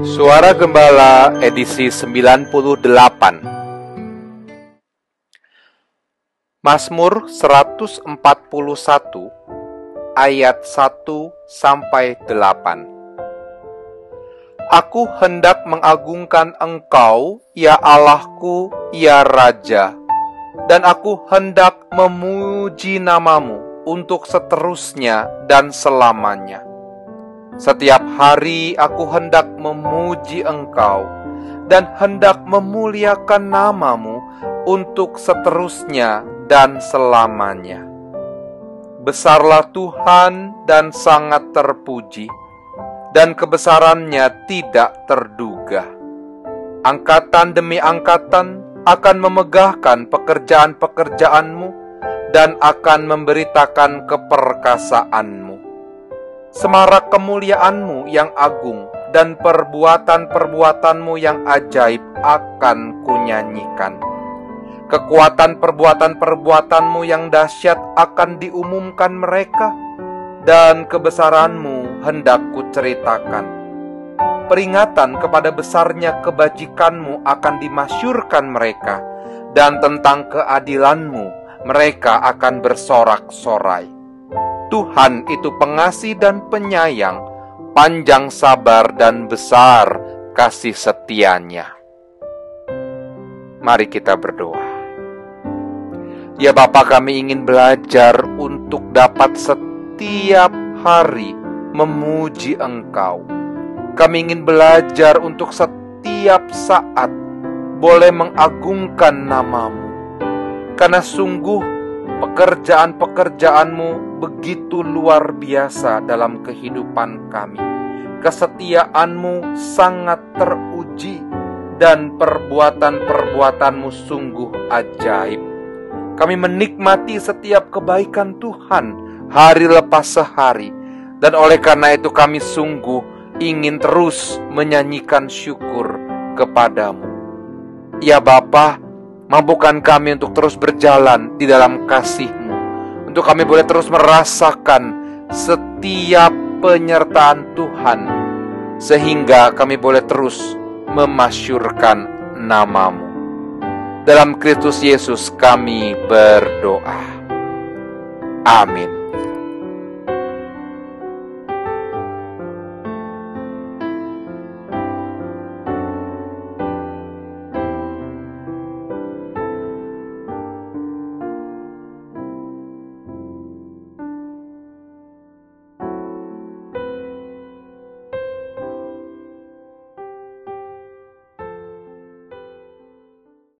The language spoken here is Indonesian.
Suara Gembala edisi 98 Mazmur 141 ayat 1 sampai 8 Aku hendak mengagungkan Engkau, ya Allahku, ya Raja, dan aku hendak memuji namamu untuk seterusnya dan selamanya. Setiap hari aku hendak memuji Engkau dan hendak memuliakan namamu untuk seterusnya dan selamanya. Besarlah Tuhan dan sangat terpuji, dan kebesarannya tidak terduga. Angkatan demi angkatan akan memegahkan pekerjaan-pekerjaanmu dan akan memberitakan keperkasaanmu semarak kemuliaanmu yang agung dan perbuatan-perbuatanmu yang ajaib akan kunyanyikan. Kekuatan perbuatan-perbuatanmu yang dahsyat akan diumumkan mereka, dan kebesaranmu hendak kuceritakan. Peringatan kepada besarnya kebajikanmu akan dimasyurkan mereka, dan tentang keadilanmu mereka akan bersorak-sorai Tuhan itu pengasih dan penyayang, panjang sabar dan besar kasih setianya. Mari kita berdoa. Ya Bapa kami ingin belajar untuk dapat setiap hari memuji Engkau. Kami ingin belajar untuk setiap saat boleh mengagungkan namamu. Karena sungguh Pekerjaan-pekerjaanmu begitu luar biasa dalam kehidupan kami. Kesetiaanmu sangat teruji dan perbuatan-perbuatanmu sungguh ajaib. Kami menikmati setiap kebaikan Tuhan hari lepas sehari. Dan oleh karena itu kami sungguh ingin terus menyanyikan syukur kepadamu. Ya Bapak, Mampukan kami untuk terus berjalan di dalam kasih-Mu. Untuk kami boleh terus merasakan setiap penyertaan Tuhan. Sehingga kami boleh terus memasyurkan namamu. Dalam Kristus Yesus kami berdoa. Amin.